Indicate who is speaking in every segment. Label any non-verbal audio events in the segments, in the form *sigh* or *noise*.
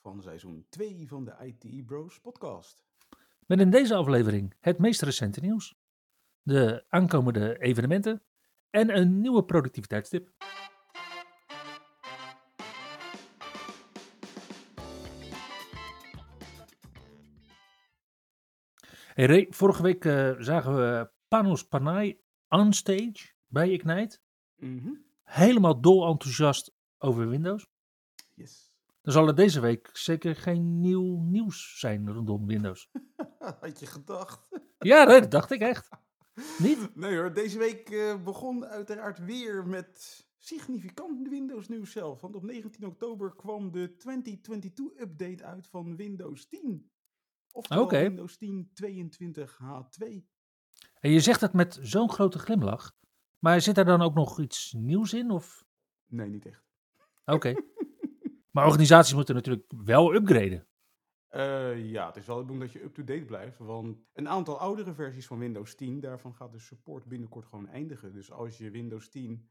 Speaker 1: van seizoen 2 van de IT Bros podcast.
Speaker 2: Met in deze aflevering het meest recente nieuws, de aankomende evenementen en een nieuwe productiviteitstip. Hey Ray, vorige week eh, zagen we Panos Panay on stage bij Ignite.
Speaker 1: Mhm.
Speaker 2: Helemaal dol enthousiast over Windows.
Speaker 1: Yes.
Speaker 2: Dan zal er deze week zeker geen nieuw nieuws zijn rondom Windows. *laughs*
Speaker 1: Had je gedacht?
Speaker 2: Ja, dat dacht ik echt. Niet?
Speaker 1: Nee hoor, deze week eh, begon uiteraard weer met significant Windows nieuws zelf. Want op 19 oktober kwam de 2022-update uit van Windows 10. Oftewel. Windows 10 22H2.
Speaker 2: En je zegt het met zo'n grote glimlach. Maar zit er dan ook nog iets nieuws in? Of?
Speaker 1: Nee, niet echt.
Speaker 2: Oké. *laughs* maar organisaties moeten natuurlijk wel upgraden.
Speaker 1: Eh, ja, het is wel de bedoeling dat je up-to-date blijft. Want een aantal oudere versies van Windows 10, daarvan gaat de support binnenkort gewoon eindigen. Dus als je Windows 10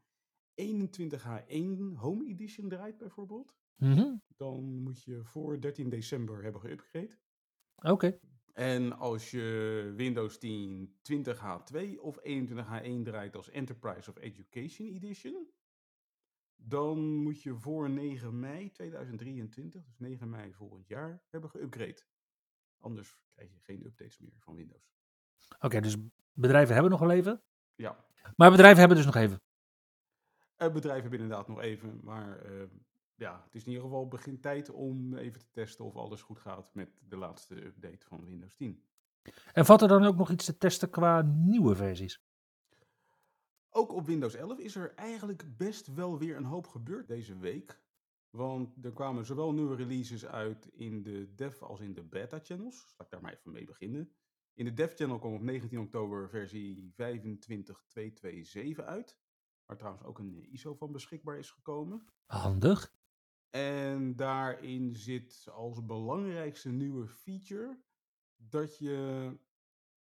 Speaker 1: 21H1 Home Edition draait bijvoorbeeld,
Speaker 2: Mhm.
Speaker 1: dan moet je voor 13 december hebben geüpgrade.
Speaker 2: Oké.
Speaker 1: En als je Windows 10 20H2 of 21H1 draait als Enterprise of Education Edition, dan moet je voor 9 mei 2023, dus 9 mei volgend jaar, hebben geüpgrade. Anders krijg je geen updates meer van Windows.
Speaker 2: Oké, dus bedrijven hebben nog wel even.
Speaker 1: Ja,
Speaker 2: Maar bedrijven hebben dus nog even.
Speaker 1: eh, bedrijven hebben inderdaad nog even, maar eh, ja, het is in ieder geval begin tijd om even te testen of alles goed gaat met de laatste update van Windows 10.
Speaker 2: En valt er dan ook nog iets te testen qua nieuwe versies?
Speaker 1: Ook op Windows 11 is er eigenlijk best wel weer een hoop gebeurd deze week. Want er kwamen zowel nieuwe releases uit in de dev als in de beta channels. Zal ik daar maar even mee beginnen. In de dev channel kwam op 19 oktober versie 25.227 uit. Waar trouwens ook een ISO van beschikbaar is gekomen.
Speaker 2: Handig.
Speaker 1: En daarin zit als belangrijkste nieuwe feature dat je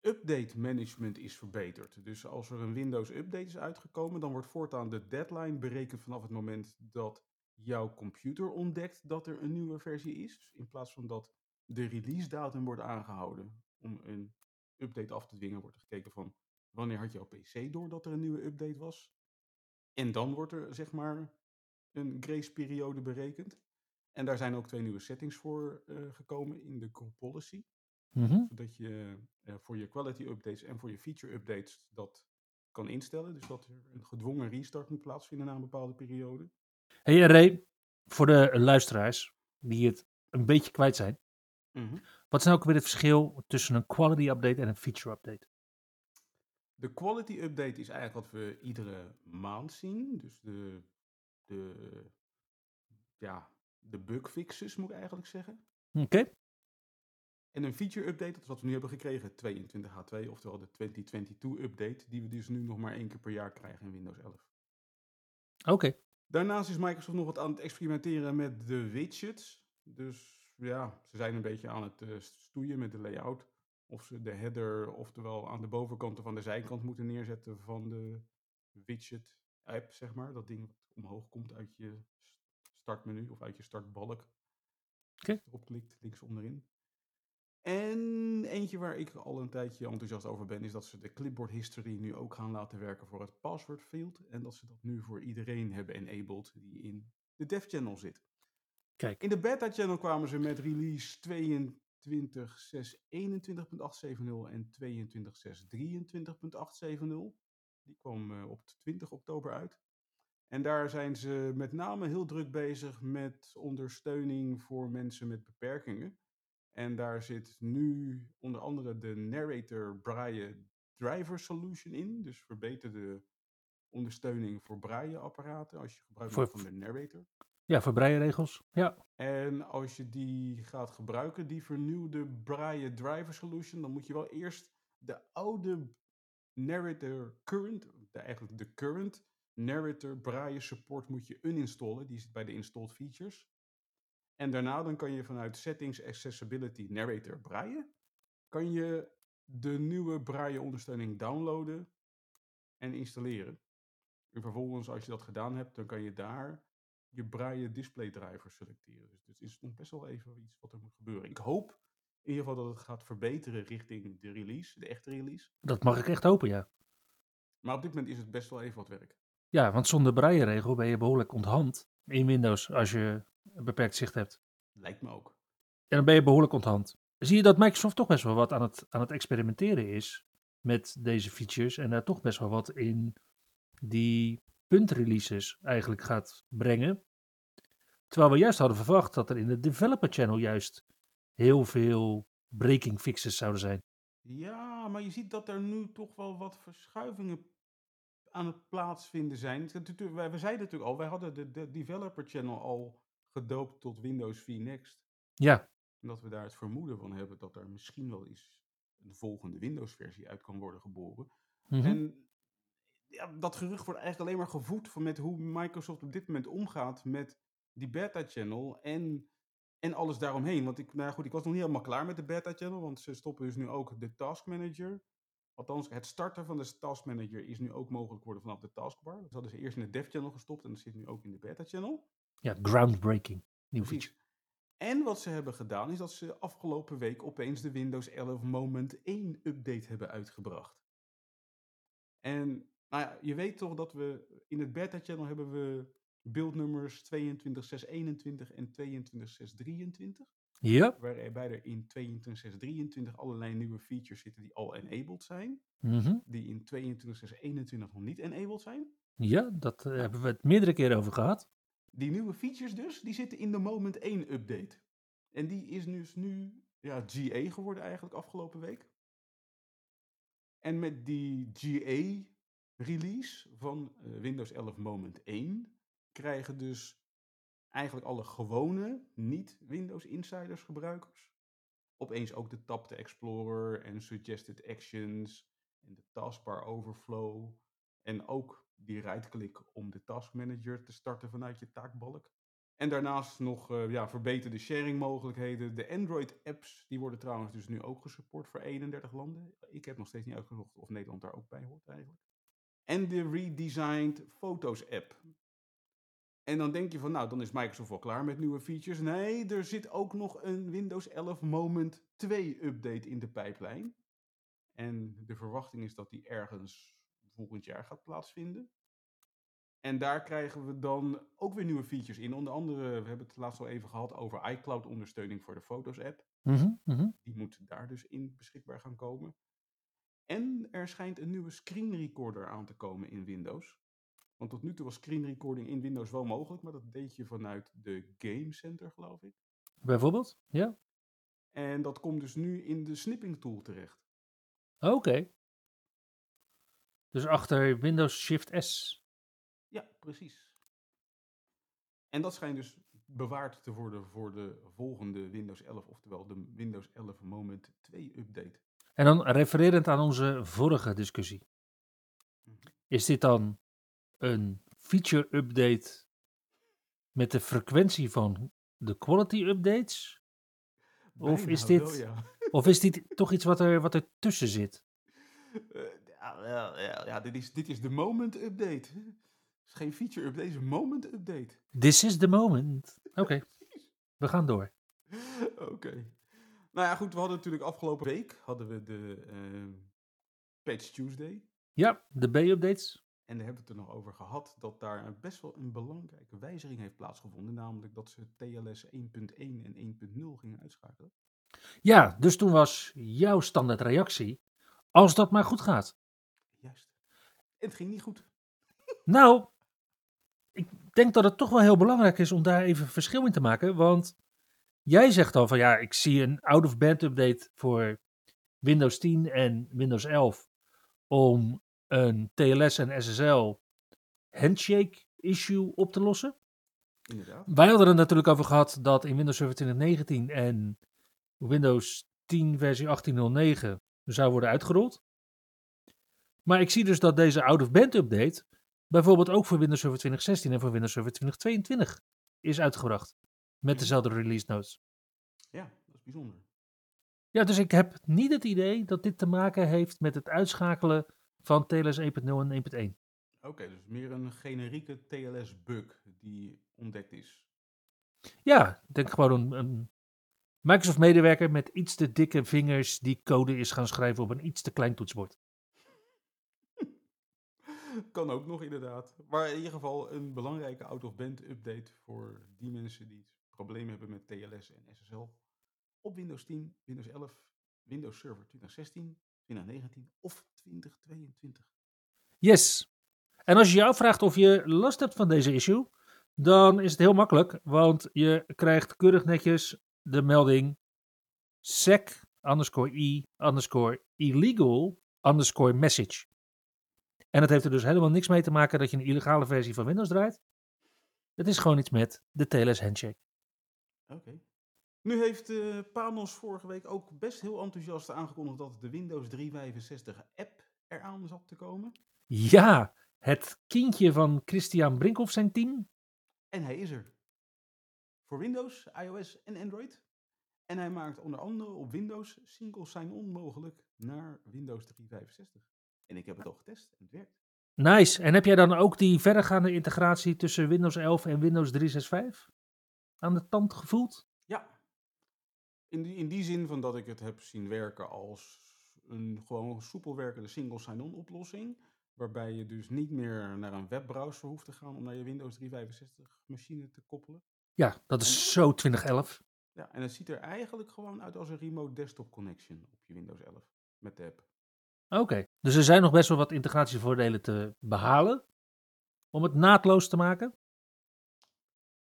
Speaker 1: update management is verbeterd. Dus als er een Windows update is uitgekomen, dan wordt voortaan de deadline berekend vanaf het moment dat jouw computer ontdekt dat er een nieuwe versie is. Dus in plaats van dat de release datum wordt aangehouden om een update af te dwingen, wordt er gekeken van wanneer had jouw PC door dat er een nieuwe update was. En dan wordt er zeg maar een grace periode berekend. En daar zijn ook twee nieuwe settings voor eh, gekomen in de group policy.
Speaker 2: Mhm.
Speaker 1: Zodat je eh, voor je quality updates en voor je feature updates dat kan instellen. Dus dat er een gedwongen restart moet plaatsvinden na een bepaalde periode.
Speaker 2: Hey Ray, voor de luisteraars die het een beetje kwijt zijn. Wat is nou ook weer het verschil tussen een quality update en een feature update?
Speaker 1: De quality update is eigenlijk wat we iedere maand zien. Dus de, de, ja, de bugfixes moet ik eigenlijk zeggen.
Speaker 2: Oké.
Speaker 1: En een feature update, dat is wat we nu hebben gekregen, 22H2, oftewel de 2022 update, die we dus nu nog maar één keer per jaar krijgen in Windows 11.
Speaker 2: Oké.
Speaker 1: Daarnaast is Microsoft nog wat aan het experimenteren met de widgets. Dus ja, ze zijn een beetje aan het eh, stoeien met de layout. Of ze de header, oftewel aan de bovenkant of aan de zijkant moeten neerzetten van de widget app, zeg maar. Dat ding wat omhoog komt uit je startmenu of uit je startbalk.
Speaker 2: Oké.
Speaker 1: Als je erop klikt, links onderin. En eentje waar ik al een tijdje enthousiast over ben, is dat ze de clipboard history nu ook gaan laten werken voor het password field. En dat ze dat nu voor iedereen hebben enabled die in de dev channel zit.
Speaker 2: Kijk.
Speaker 1: In de beta channel kwamen ze met release 22.621.870 en 22.623.870. Die kwam eh, op 20 oktober uit. En daar zijn ze met name heel druk bezig met ondersteuning voor mensen met beperkingen. En daar zit nu onder andere de Narrator Braille Driver Solution in. Dus verbeterde ondersteuning voor braille-apparaten als je gebruik maakt van de Narrator.
Speaker 2: Ja, voor brailleregels. Ja.
Speaker 1: En als je die gaat gebruiken, die vernieuwde Braille Driver Solution, dan moet je wel eerst de oude Narrator Current, de, eigenlijk de Current Narrator Braille Support moet je uninstallen. Die zit bij de installed features. En daarna dan kan je vanuit Settings Accessibility Narrator Braille, kan je de nieuwe Braille ondersteuning downloaden en installeren. En vervolgens, als je dat gedaan hebt, dan kan je daar je Braille display driver selecteren. Dus het is nog best wel even iets wat er moet gebeuren. Ik hoop in ieder geval dat het gaat verbeteren richting de release, de echte release.
Speaker 2: Dat mag ik echt hopen, ja.
Speaker 1: Maar op dit moment is het best wel even wat werk.
Speaker 2: Ja, want zonder braille-regel ben je behoorlijk onthand in Windows als je een beperkt zicht hebt.
Speaker 1: Lijkt me ook.
Speaker 2: En dan ben je behoorlijk onthand. Zie je dat Microsoft toch best wel wat aan het, aan het experimenteren is met deze features en daar toch best wel wat in die puntreleases eigenlijk gaat brengen. Terwijl we juist hadden verwacht dat er in de developer channel juist heel veel breaking fixes zouden zijn.
Speaker 1: Ja, maar je ziet dat er nu toch wel wat verschuivingen aan het plaatsvinden zijn. We zeiden natuurlijk al, wij hadden de, de developer channel al gedoopt tot Windows 4 Next.
Speaker 2: Ja.
Speaker 1: Dat we daar het vermoeden van hebben dat er misschien wel eens een volgende Windows-versie uit kan worden geboren.
Speaker 2: Mhm.
Speaker 1: En ja, dat gerucht wordt eigenlijk alleen maar gevoed van met hoe Microsoft op dit moment omgaat met die beta-channel en, en alles daaromheen. Want ik, nou goed, ik was nog niet helemaal klaar met de beta-channel, want ze stoppen dus nu ook de Task Manager. Althans, het starten van de Task Manager is nu ook mogelijk geworden vanaf de taskbar. Dat hadden ze eerst in de dev-channel gestopt en dat zit nu ook in de beta-channel.
Speaker 2: Ja, groundbreaking. Nieuw
Speaker 1: Precies. En wat ze hebben gedaan is dat ze afgelopen week opeens de Windows 11 Moment 1 update hebben uitgebracht. En nou ja, je weet toch dat we in het beta-channel hebben we buildnummers 22.621 en 22.623.
Speaker 2: Ja.
Speaker 1: Waarbij er in 22.623 allerlei nieuwe features zitten die al enabled zijn.
Speaker 2: Mhm.
Speaker 1: Die in 22.621 nog niet enabled zijn.
Speaker 2: Ja, dat eh, hebben we het meerdere keren over gehad.
Speaker 1: Die nieuwe features dus, die zitten in de Moment 1 update. En die is dus nu ja, GA geworden eigenlijk afgelopen week. En met die GA release van eh, Windows 11 Moment 1 krijgen dus eigenlijk alle gewone niet-Windows Insiders gebruikers opeens ook de Tab Explorer en Suggested Actions en de Taskbar Overflow en ook die right-click om de Task Manager te starten vanuit je taakbalk. En daarnaast nog uh, ja, verbeterde sharing mogelijkheden. De Android apps, die worden trouwens dus nu ook gesupport voor 31 landen. Ik heb nog steeds niet uitgezocht of Nederland daar ook bij hoort eigenlijk. En de redesigned Foto's app. En dan denk je van, nou, dan is Microsoft wel klaar met nieuwe features. Nee, er zit ook nog een Windows 11 Moment 2 update in de pijplijn. En de verwachting is dat die ergens volgend jaar gaat plaatsvinden. En daar krijgen we dan ook weer nieuwe features in. Onder andere, we hebben het laatst al even gehad over iCloud ondersteuning voor de Foto's app.
Speaker 2: Mhm, mhm.
Speaker 1: Die moet daar dus in beschikbaar gaan komen. En er schijnt een nieuwe screen recorder aan te komen in Windows. Want tot nu toe was screen recording in Windows wel mogelijk, maar dat deed je vanuit de Game Center, geloof ik.
Speaker 2: Bijvoorbeeld? Ja.
Speaker 1: En dat komt dus nu in de snipping tool terecht.
Speaker 2: Oké. Dus achter Windows Shift S.
Speaker 1: Ja, precies. En dat schijnt dus bewaard te worden voor de volgende Windows 11, oftewel de Windows 11 Moment 2 update.
Speaker 2: En dan refererend aan onze vorige discussie.
Speaker 1: Mhm.
Speaker 2: Is dit dan een feature update met de frequentie van de quality updates? Of is dit-
Speaker 1: wel, ja.
Speaker 2: Of is dit toch iets wat er, wat er tussen zit? *laughs*
Speaker 1: Eh, ja, ja, ja, dit, is, dit is de moment update. Het is geen feature update, het is een moment update.
Speaker 2: This is the moment. *laughs* Oké, we gaan door.
Speaker 1: Oké. Nou ja, goed, we hadden natuurlijk afgelopen week hadden we de ehm, Patch Tuesday.
Speaker 2: Ja, de B-updates.
Speaker 1: En daar hebben we het er nog over gehad dat daar best wel een belangrijke wijziging heeft plaatsgevonden. Namelijk dat ze TLS 1.1 en 1.0 gingen uitschakelen.
Speaker 2: Ja, dus toen was jouw standaard reactie, als dat maar goed gaat.
Speaker 1: En het ging niet goed.
Speaker 2: Nou, ik denk dat het toch wel heel belangrijk is om daar even verschil in te maken. Want jij zegt al van ja, ik zie een out-of-band update voor Windows 10 en Windows 11 om een TLS en SSL handshake issue op te lossen.
Speaker 1: Inderdaad.
Speaker 2: Wij hadden er natuurlijk over gehad dat in Windows Server 2019 en Windows 10 versie 18.09 zou worden uitgerold. Maar ik zie dus dat deze out-of-band update bijvoorbeeld ook voor Windows Server 2016 en voor Windows Server 2022 is uitgebracht. Met dezelfde release notes.
Speaker 1: Ja, dat is bijzonder.
Speaker 2: Ja, dus ik heb niet het idee dat dit te maken heeft met het uitschakelen van TLS 1.0 en 1.1.
Speaker 1: Oké, dus meer een generieke TLS-bug die ontdekt is.
Speaker 2: Ja, ik denk gewoon een, een Microsoft-medewerker met iets te dikke vingers die code is gaan schrijven op een iets te klein toetsenbord. *laughs*
Speaker 1: Kan ook nog inderdaad. Maar in ieder geval een belangrijke out-of-band update voor die mensen die problemen hebben met TLS en SSL. Op Windows 10, Windows 11, Windows Server 2016, 2019 of 2022.
Speaker 2: Yes. En als je je afvraagt of je last hebt van deze issue, dan is het heel makkelijk, want je krijgt keurig netjes de melding sec underscore e underscore illegal underscore message. En dat heeft er dus helemaal niks mee te maken dat je een illegale versie van Windows draait. Het is gewoon iets met de TLS handshake.
Speaker 1: Oké. Nu heeft eh, Panos vorige week ook best heel enthousiast aangekondigd dat de Windows 365 app eraan zat te komen.
Speaker 2: Ja, het kindje van Christian Brinkhoff zijn team.
Speaker 1: En hij is er. Voor Windows, iOS en Android. En hij maakt onder andere op Windows single sign-on mogelijk naar Windows 365. En ik heb het al getest en het werkt.
Speaker 2: Nice. En heb jij dan ook die verdergaande integratie tussen Windows 11 en Windows 365 aan de tand gevoeld?
Speaker 1: Ja. In die, in die zin van dat ik het heb zien werken als een gewoon soepel werkende single sign-on oplossing. Waarbij je dus niet meer naar een webbrowser hoeft te gaan om naar je Windows 365 machine te koppelen.
Speaker 2: Ja, dat is zo 2011.
Speaker 1: Ja, en het ziet er eigenlijk gewoon uit als een remote desktop connection op je Windows 11 met de app.
Speaker 2: Oké, dus er zijn nog best wel wat integratievoordelen te behalen om het naadloos te maken.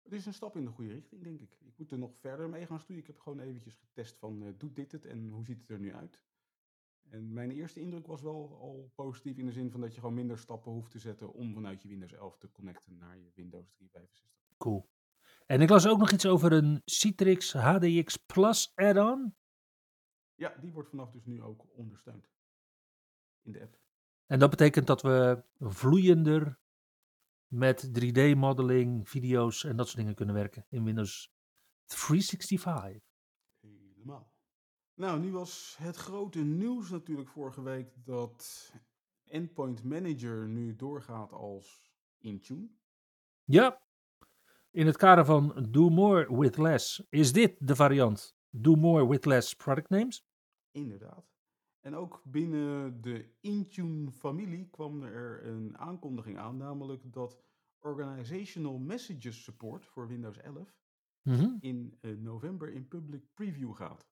Speaker 1: Het is een stap in de goede richting, denk ik. Ik moet er nog verder mee gaan stoeien. Ik heb gewoon eventjes getest van, eh, doet dit het en hoe ziet het er nu uit? En mijn eerste indruk was wel al positief in de zin van dat je gewoon minder stappen hoeft te zetten om vanuit je Windows 11 te connecten naar je Windows 365.
Speaker 2: Cool. En ik las ook nog iets over een Citrix HDX Plus add-on.
Speaker 1: Ja, die wordt vanaf dus nu ook ondersteund in de app.
Speaker 2: En dat betekent dat we vloeiender met 3D-modeling, video's en dat soort dingen kunnen werken in Windows 365.
Speaker 1: Helemaal. Nou, nu was het grote nieuws natuurlijk vorige week dat Endpoint Manager nu doorgaat als Intune.
Speaker 2: Ja, in het kader van Do More With Less is dit de variant Do More With Less Product Names.
Speaker 1: Inderdaad. En ook binnen de Intune-familie kwam er een aankondiging aan, namelijk dat Organizational Messages Support voor Windows 11
Speaker 2: Mhm.
Speaker 1: in eh, november in public preview gaat.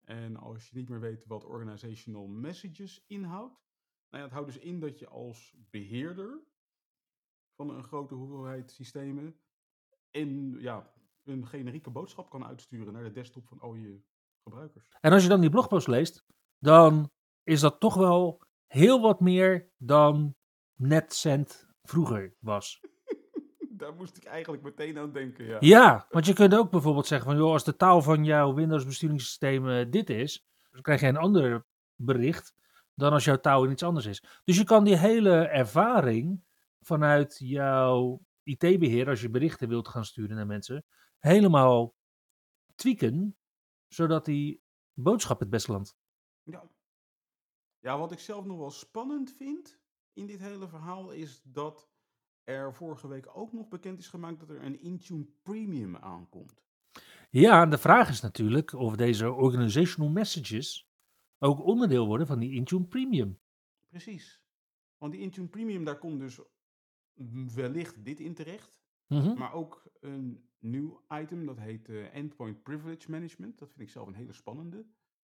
Speaker 1: En als je niet meer weet wat Organizational Messages inhoudt, nou ja, het houdt dus in dat je als beheerder van een grote hoeveelheid systemen en ja, een generieke boodschap kan uitsturen naar de desktop van al je gebruikers.
Speaker 2: En als je dan die blogpost leest, dan is dat toch wel heel wat meer dan NetCent vroeger was. *laughs*
Speaker 1: Daar moest ik eigenlijk meteen aan denken, ja.
Speaker 2: Ja, want je kunt ook bijvoorbeeld zeggen van, joh, als de taal van jouw Windows besturingssysteem eh, dit is, dan krijg je een ander bericht dan als jouw taal iets anders is. Dus je kan die hele ervaring vanuit jouw IT-beheer, als je berichten wilt gaan sturen naar mensen, helemaal tweaken, zodat die boodschap het best landt.
Speaker 1: Ja. Ja, wat ik zelf nog wel spannend vind in dit hele verhaal is dat er vorige week ook nog bekend is gemaakt dat er een Intune Premium aankomt.
Speaker 2: Ja, en de vraag is natuurlijk of deze organizational messages ook onderdeel worden van die Intune Premium.
Speaker 1: Precies. Want die Intune Premium, daar komt dus wellicht dit in terecht.
Speaker 2: Mhm.
Speaker 1: Maar ook een nieuw item, dat heet eh, Endpoint Privilege Management. Dat vind ik zelf een hele spannende.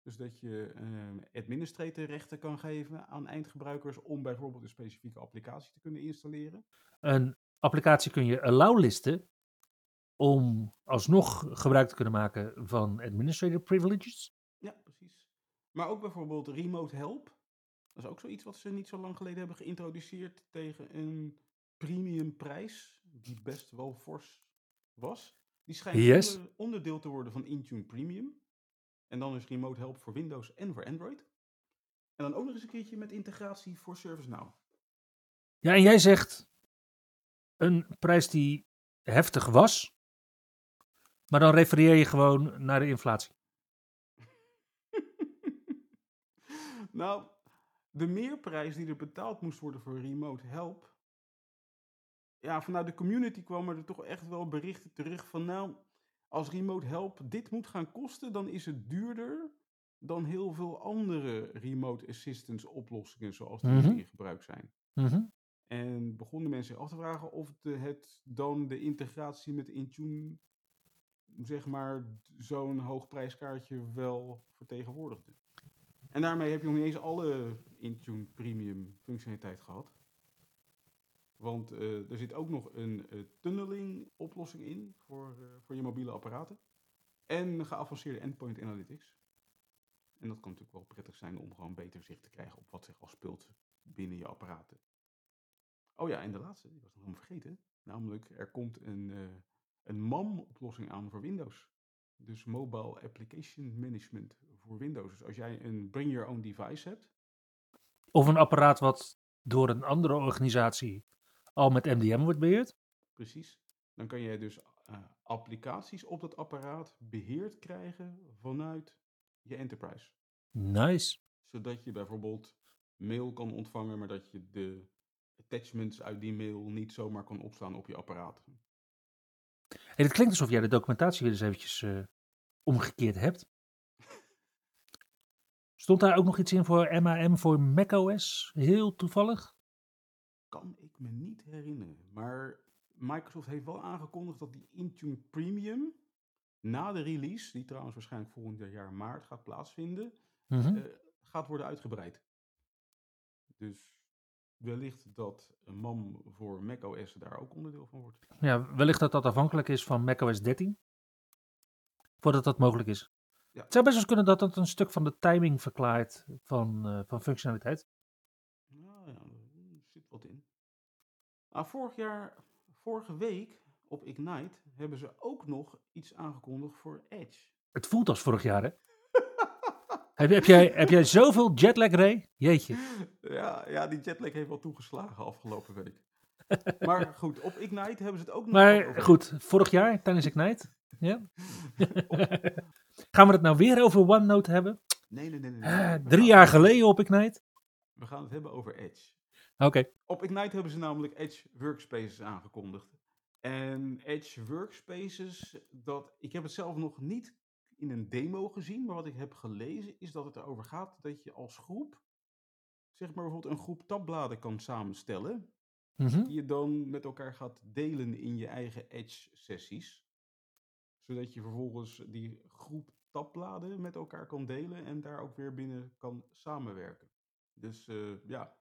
Speaker 1: Dus dat je eh administratorrechten kan geven aan eindgebruikers om bijvoorbeeld een specifieke applicatie te kunnen installeren.
Speaker 2: Een applicatie kun je allowlisten om alsnog gebruik te kunnen maken van administrator privileges.
Speaker 1: Ja, precies. Maar ook bijvoorbeeld Remote Help. Dat is ook zoiets wat ze niet zo lang geleden hebben geïntroduceerd tegen een premium prijs. Die best wel fors was. Die schijnt
Speaker 2: Yes.
Speaker 1: onderdeel te worden van Intune Premium. En dan is remote help voor Windows en voor Android. En dan ook nog eens een keertje met integratie voor ServiceNow.
Speaker 2: Ja, en jij zegt een prijs die heftig was, maar dan refereer je gewoon naar de inflatie. *laughs*
Speaker 1: nou, de meerprijs die er betaald moest worden voor remote help. Ja, vanuit de community kwamen er toch echt wel berichten terug van nou, als remote help dit moet gaan kosten, dan is het duurder dan heel veel andere remote assistance oplossingen zoals die
Speaker 2: Mhm.
Speaker 1: in gebruik zijn.
Speaker 2: Mhm.
Speaker 1: En begonnen mensen zich af te vragen of de, het dan de integratie met Intune, zeg maar, zo'n hoog prijskaartje wel vertegenwoordigde. En daarmee heb je nog niet eens alle Intune Premium functionaliteit gehad. Want eh, er zit ook nog een eh, tunneling oplossing in voor, eh, voor je mobiele apparaten. En geavanceerde endpoint analytics. En dat kan natuurlijk wel prettig zijn om gewoon beter zicht te krijgen op wat zich afspeelt binnen je apparaten. Oh ja, en de laatste, die was nog helemaal vergeten. Namelijk, er komt een, een MAM-oplossing aan voor Windows. Dus Mobile Application Management voor Windows. Dus als jij een Bring Your Own Device hebt,
Speaker 2: Of een apparaat wat door een andere organisatie al met MDM wordt beheerd.
Speaker 1: precies, dan kan je dus eh, applicaties op dat apparaat beheerd krijgen vanuit je enterprise.
Speaker 2: Nice.
Speaker 1: Zodat je bijvoorbeeld mail kan ontvangen, maar dat je de attachments uit die mail niet zomaar kan opslaan op je apparaat.
Speaker 2: Hey, het klinkt alsof jij de documentatie weer eens eventjes eh, omgekeerd hebt. *laughs* Stond daar ook nog iets in voor MAM voor macOS? Heel toevallig?
Speaker 1: kan ik me niet herinneren. Maar Microsoft heeft wel aangekondigd dat die Intune Premium na de release, die trouwens waarschijnlijk volgend jaar maart gaat plaatsvinden,
Speaker 2: Mhm.
Speaker 1: eh, gaat worden uitgebreid. Dus wellicht dat een MAM voor macOS daar ook onderdeel van wordt.
Speaker 2: Ja, wellicht dat dat afhankelijk is van macOS 13. Voordat dat mogelijk is.
Speaker 1: Ja.
Speaker 2: Het zou best wel kunnen dat dat een stuk van de timing verklaart van, eh, van functionaliteit.
Speaker 1: Nou ja, er zit wat in. Nou, vorig jaar, vorige week op Ignite hebben ze ook nog iets aangekondigd voor Edge.
Speaker 2: Het voelt als vorig jaar, hè? *laughs* heb, heb, jij, heb jij zoveel jetlag, Ray? Jeetje.
Speaker 1: Ja, ja, die jetlag heeft wel toegeslagen afgelopen week. *laughs* maar goed, op Ignite hebben ze het ook nog
Speaker 2: Maar
Speaker 1: over-
Speaker 2: goed, vorig jaar tijdens Ignite. Ja? *laughs* Gaan we het nou weer over OneNote hebben?
Speaker 1: Nee, nee, nee. nee, nee. We
Speaker 2: drie jaar geleden op Ignite?
Speaker 1: We gaan het hebben over Edge.
Speaker 2: Oké.
Speaker 1: Op Ignite hebben ze namelijk Edge Workspaces aangekondigd. En Edge Workspaces, dat, ik heb het zelf nog niet in een demo gezien, maar wat ik heb gelezen is dat het erover gaat dat je als groep, zeg maar bijvoorbeeld een groep tabbladen kan samenstellen,
Speaker 2: Mhm.
Speaker 1: die je dan met elkaar gaat delen in je eigen Edge-sessies. Zodat je vervolgens die groep tabbladen met elkaar kan delen en daar ook weer binnen kan samenwerken. Dus eh, ja,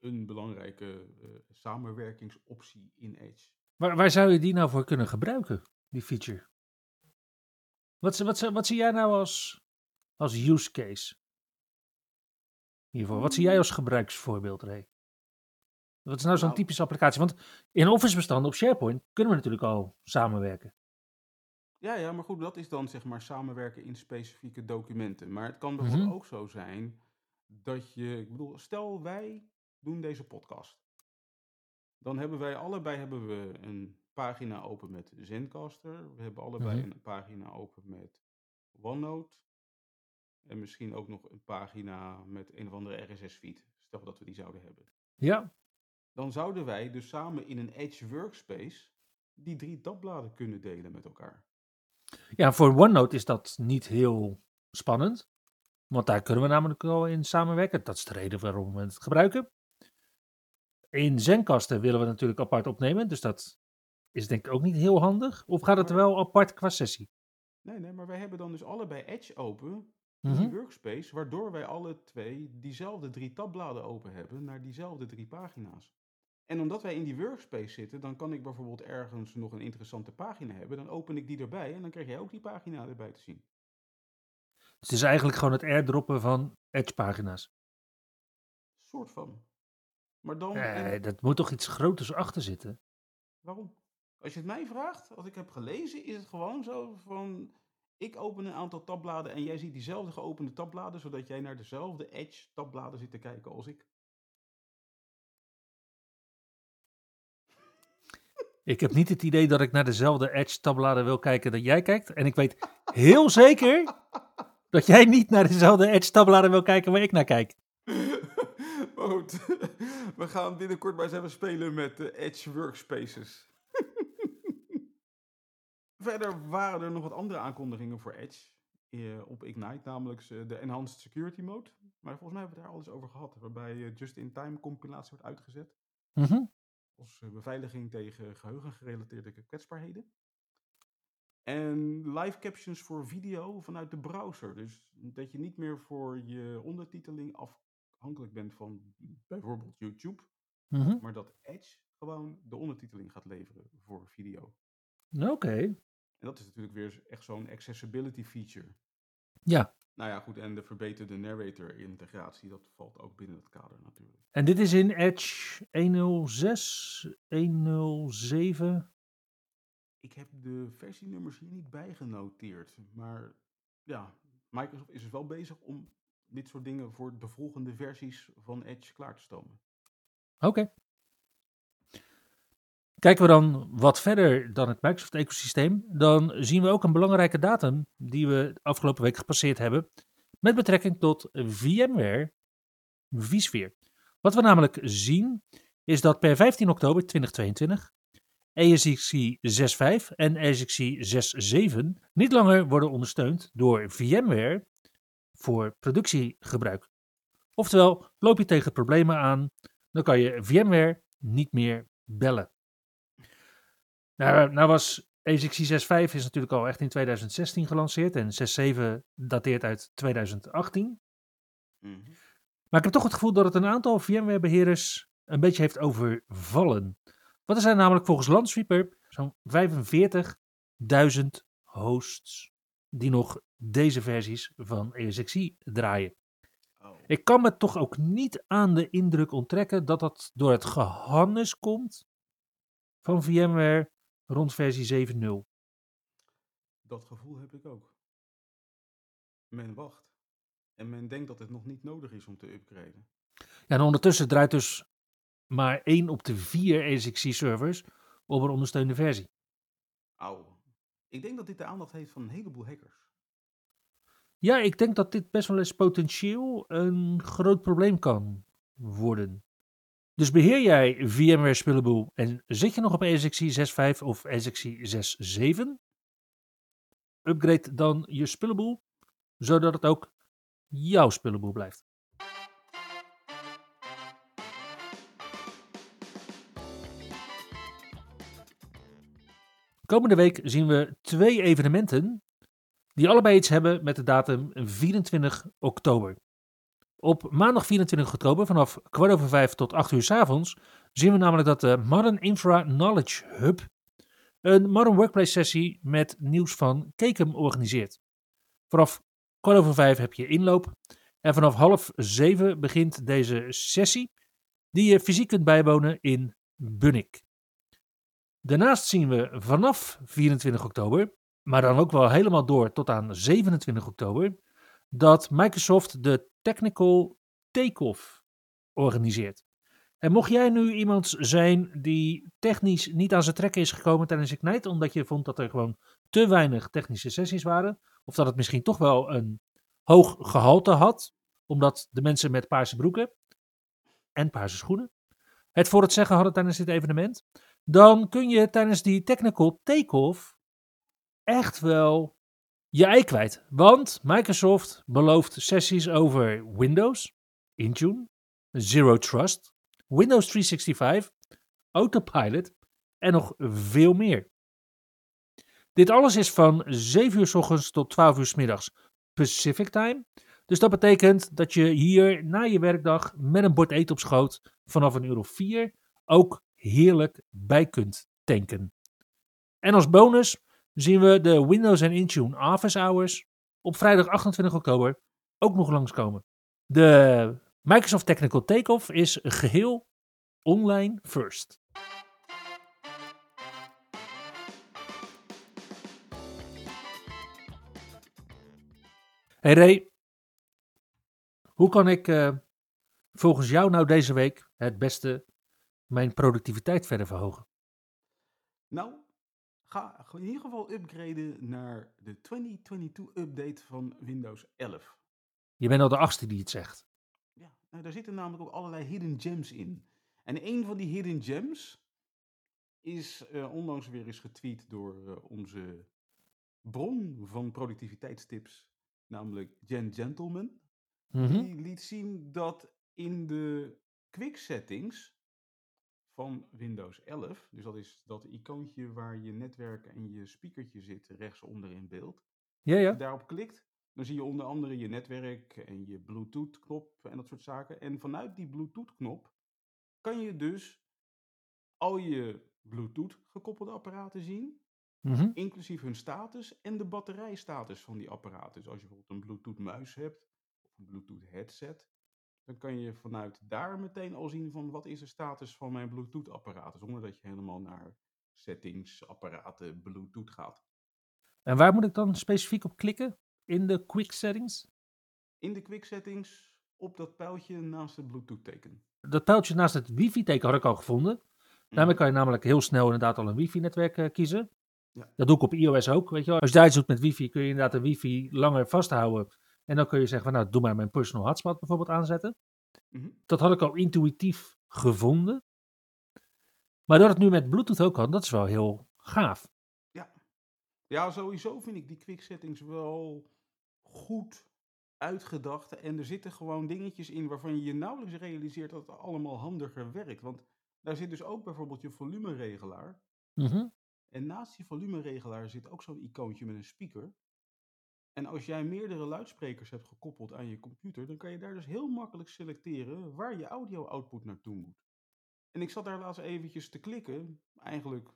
Speaker 1: een belangrijke eh, samenwerkingsoptie in Edge.
Speaker 2: Waar, waar zou je die nou voor kunnen gebruiken, die feature? Wat, zie- wat, zie- wat zie jij nou als, als use case? Hiervoor. Wat zie jij als gebruiksvoorbeeld, Ray? Wat is nou zo'n
Speaker 1: Nou-
Speaker 2: typische applicatie? Want in Office-bestanden op SharePoint kunnen we natuurlijk al samenwerken.
Speaker 1: Ja, ja, maar goed, dat is dan zeg maar samenwerken in specifieke documenten. Maar het kan bijvoorbeeld
Speaker 2: Mhm.
Speaker 1: ook zo zijn dat je, ik bedoel, stel wij doen deze podcast. Dan hebben wij allebei hebben we een pagina open met Zencaster. We hebben allebei
Speaker 2: Mhm.
Speaker 1: een pagina open met OneNote. En misschien ook nog een pagina met een of andere RSS-feed. Stel dat we die zouden hebben.
Speaker 2: Ja,
Speaker 1: Dan zouden wij dus samen in een Edge Workspace die drie tabbladen kunnen delen met elkaar.
Speaker 2: ja, voor OneNote is dat niet heel spannend. Want daar kunnen we namelijk al in samenwerken. Dat is de reden waarom we het gebruiken. In Zencaster willen we natuurlijk apart opnemen. Dus dat is denk ik ook niet heel handig. Of gaat het wel apart qua sessie?
Speaker 1: Nee, nee, maar wij hebben dan dus allebei Edge open in
Speaker 2: Mhm.
Speaker 1: die workspace, waardoor wij alle twee diezelfde drie tabbladen open hebben naar diezelfde drie pagina's. En omdat wij in die workspace zitten, dan kan ik bijvoorbeeld ergens nog een interessante pagina hebben. Dan open ik die erbij en dan krijg jij ook die pagina erbij te zien.
Speaker 2: Dus het is eigenlijk gewoon het airdroppen van Edge-pagina's.
Speaker 1: Soort van. Maar dan,
Speaker 2: Eh,
Speaker 1: en-
Speaker 2: dat moet toch iets groters achter zitten?
Speaker 1: waarom? Als je het mij vraagt, wat ik heb gelezen, is het gewoon zo van... Ik open een aantal tabbladen en jij ziet diezelfde geopende tabbladen, zodat jij naar dezelfde Edge tabbladen zit te kijken als ik.
Speaker 2: Ik heb niet het idee dat ik naar dezelfde Edge tabbladen wil kijken dat jij kijkt. En ik weet heel zeker *laughs* dat jij niet naar dezelfde Edge tabbladen wil kijken waar ik naar kijk.
Speaker 1: Maar *laughs* goed, we gaan binnenkort maar eens even spelen met de Edge Workspaces. *laughs* Verder waren er nog wat andere aankondigingen voor Edge eh, op Ignite, namelijk eh, de Enhanced Security Mode. Maar volgens mij hebben we het daar alles over gehad, waarbij eh, just-in-time compilatie wordt uitgezet.
Speaker 2: Mhm.
Speaker 1: Als beveiliging tegen geheugengerelateerde kwetsbaarheden. En live captions voor video vanuit de browser. Dus dat je niet meer voor je ondertiteling afhankelijk bent van bijvoorbeeld YouTube.
Speaker 2: Mhm.
Speaker 1: Maar dat Edge gewoon de ondertiteling gaat leveren voor video.
Speaker 2: Oké.
Speaker 1: En dat is natuurlijk weer echt zo'n accessibility feature.
Speaker 2: Ja.
Speaker 1: Nou ja, goed, en de verbeterde narrator-integratie, dat valt ook binnen het kader natuurlijk.
Speaker 2: En dit is in Edge 106, 107.
Speaker 1: Ik heb de versienummers hier niet bijgenoteerd, maar ja, Microsoft is wel bezig om dit soort dingen voor de volgende versies van Edge klaar te stomen.
Speaker 2: Oké. Kijken we dan wat verder dan het Microsoft-ecosysteem, dan zien we ook een belangrijke datum die we afgelopen week gepasseerd hebben met betrekking tot VMware vSphere. Wat we namelijk zien is dat per 15 oktober 2022 ESXi 6.5 en ESXi 6.7 niet langer worden ondersteund door VMware voor productiegebruik. Oftewel, loop je tegen problemen aan, dan kan je VMware niet meer bellen. Nou, nou was ESXi 6.5 is natuurlijk al echt in 2016 gelanceerd en 6.7 dateert uit 2018.
Speaker 1: Mhm.
Speaker 2: Maar ik heb toch het gevoel dat het een aantal VMware-beheerders een beetje heeft overvallen. Want er zijn namelijk volgens Landsweeper zo'n 45.000 hosts die nog deze versies van ESXi draaien.
Speaker 1: Oh.
Speaker 2: Ik kan me toch ook niet aan de indruk onttrekken dat dat door het gehannes komt van VMware rond versie 7.0.
Speaker 1: Dat gevoel heb ik ook. Men wacht. En men denkt dat het nog niet nodig is om te upgraden.
Speaker 2: Ja, en ondertussen draait dus maar 1 op de 4 ESXi-servers op een ondersteunde versie.
Speaker 1: Auw. Ik denk dat dit de aandacht heeft van een heleboel hackers.
Speaker 2: Ja, ik denk dat dit best wel eens potentieel een groot probleem kan worden. Dus beheer jij VMware Spillable en zit je nog op ESXi 6.5 of ESXi 6.7? Upgrade dan je Spillable, zodat het ook jouw Spillable blijft. Komende week zien we twee evenementen die allebei iets hebben met de datum 24 oktober. Op maandag 24 oktober vanaf kwart over vijf tot 8 uur s avonds zien we namelijk dat de Modern Infra Knowledge Hub een Modern Workplace sessie met nieuws van Kekem organiseert. Vanaf kwart over vijf heb je inloop en vanaf half zeven begint deze sessie die je fysiek kunt bijwonen in Bunnik. Daarnaast zien we vanaf 24 oktober, maar dan ook wel helemaal door tot aan 27 oktober, dat Microsoft de Technical Takeoff organiseert. En mocht jij nu iemand zijn die technisch niet aan zijn trekken is gekomen tijdens Ignite, omdat je vond dat er gewoon te weinig technische sessies waren, of dat het misschien toch wel een hoog gehalte had, omdat de mensen met paarse broeken en paarse schoenen het voor het zeggen hadden tijdens dit evenement, dan kun je tijdens die technical takeoff echt wel je ei kwijt. Want Microsoft belooft sessies over Windows, Intune, Zero Trust, Windows 365, Autopilot en nog veel meer. Dit alles is van 7 uur s ochtends tot 12 uur s middags Pacific Time. Dus dat betekent dat je hier na je werkdag met een bord eten op schoot vanaf een uur of 4 ook heerlijk bij kunt tanken. En als bonus zien we de Windows en Intune Office Hours op vrijdag 28 oktober ook nog langskomen. De Microsoft Technical Takeoff is geheel online first. Hey Ray, hoe kan ik eh, volgens jou nou deze week het beste mijn productiviteit verder verhogen?
Speaker 1: Nou, ga in ieder geval upgraden naar de 2022-update van Windows 11.
Speaker 2: Je bent al de achtste die het zegt.
Speaker 1: Ja, nou, daar zitten namelijk ook allerlei hidden gems in. En een van die hidden gems is uh, onlangs weer eens getweet door uh, onze bron van productiviteitstips, namelijk Jen Gentleman.
Speaker 2: Mm -hmm.
Speaker 1: Die liet zien dat in de quick settings van Windows 11, dus dat is dat icoontje waar je netwerk en je speakertje zit rechtsonder in beeld.
Speaker 2: Ja, ja.
Speaker 1: Als je daarop klikt, dan zie je onder andere je netwerk en je Bluetooth knop en dat soort zaken. En vanuit die Bluetooth knop kan je dus al je Bluetooth gekoppelde apparaten zien,
Speaker 2: Mm -hmm.
Speaker 1: inclusief hun status en de batterijstatus van die apparaten. Dus als je bijvoorbeeld een Bluetooth muis hebt of een Bluetooth headset, dan kan je vanuit daar meteen al zien van wat is de status van mijn Bluetooth apparaten, zonder dat je helemaal naar settings, apparaten, Bluetooth gaat.
Speaker 2: En waar moet ik dan specifiek op klikken in de quick settings?
Speaker 1: In de quick settings op dat pijltje naast het Bluetooth teken.
Speaker 2: Dat pijltje naast het wifi teken had ik al gevonden. Daarmee kan je namelijk heel snel inderdaad al een wifi-netwerk uh, kiezen.
Speaker 1: Ja.
Speaker 2: Dat doe ik op iOS ook, weet je wel. Als je daar iets doet met wifi, kun je inderdaad de wifi langer vasthouden. En dan kun je zeggen van, nou, doe maar mijn personal hotspot bijvoorbeeld aanzetten.
Speaker 1: Mm -hmm.
Speaker 2: Dat had ik al intuïtief gevonden. Maar dat het nu met Bluetooth ook kan, dat is wel heel gaaf.
Speaker 1: Ja. Ja, sowieso vind ik die quick settings wel goed uitgedacht. En er zitten gewoon dingetjes in waarvan je je nauwelijks realiseert dat het allemaal handiger werkt. Want daar zit dus ook bijvoorbeeld je volumeregelaar.
Speaker 2: Mm -hmm.
Speaker 1: En naast die volumeregelaar zit ook zo'n icoontje met een speaker. En als jij meerdere luidsprekers hebt gekoppeld aan je computer, dan kan je daar dus heel makkelijk selecteren waar je audio-output naartoe moet. En ik zat daar laatst eventjes te klikken, eigenlijk,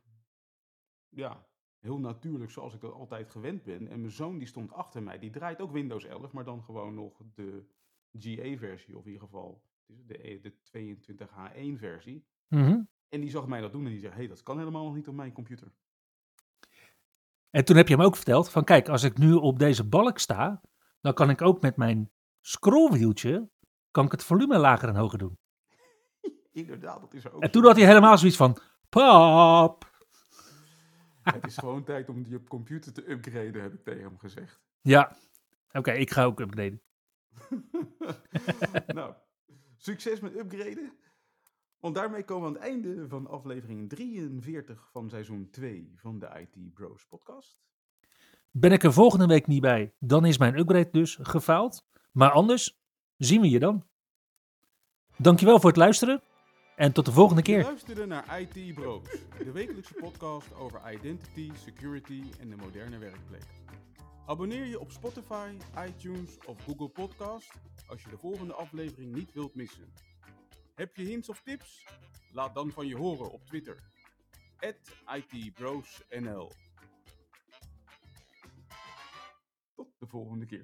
Speaker 1: ja, heel natuurlijk zoals ik dat altijd gewend ben. En mijn zoon die stond achter mij, die draait ook Windows 11, maar dan gewoon nog de GA-versie, of in ieder geval de, de 22H1-versie.
Speaker 2: Mm -hmm.
Speaker 1: En die zag mij dat doen en die zei, hé, hey, dat kan helemaal nog niet op mijn computer.
Speaker 2: En toen heb je hem ook verteld van kijk, als ik nu op deze balk sta, dan kan ik ook met mijn scrollwieltje, kan ik het volume lager en hoger doen. *laughs*
Speaker 1: Inderdaad, dat is ook.
Speaker 2: En toen had hij helemaal zoiets van, pap.
Speaker 1: Het is gewoon *laughs* tijd om je computer te upgraden, heb ik tegen hem gezegd.
Speaker 2: Ja, oké, okay, ik ga ook upgraden. *laughs*
Speaker 1: nou, succes met upgraden. Want daarmee komen we aan het einde van aflevering 43 van seizoen 2 van de IT Bros podcast.
Speaker 2: Ben ik er volgende week niet bij, dan is mijn upgrade dus gefaald. Maar anders zien we je dan. Dankjewel voor het luisteren en tot de volgende keer.
Speaker 1: Je luisterde naar IT Bros, de wekelijkse podcast over identity, security en de moderne werkplek. Abonneer je op Spotify, iTunes of Google Podcast als je de volgende aflevering niet wilt missen. Heb je hints of tips? Laat dan van je horen op Twitter. @itbrosnl. Tot de volgende keer.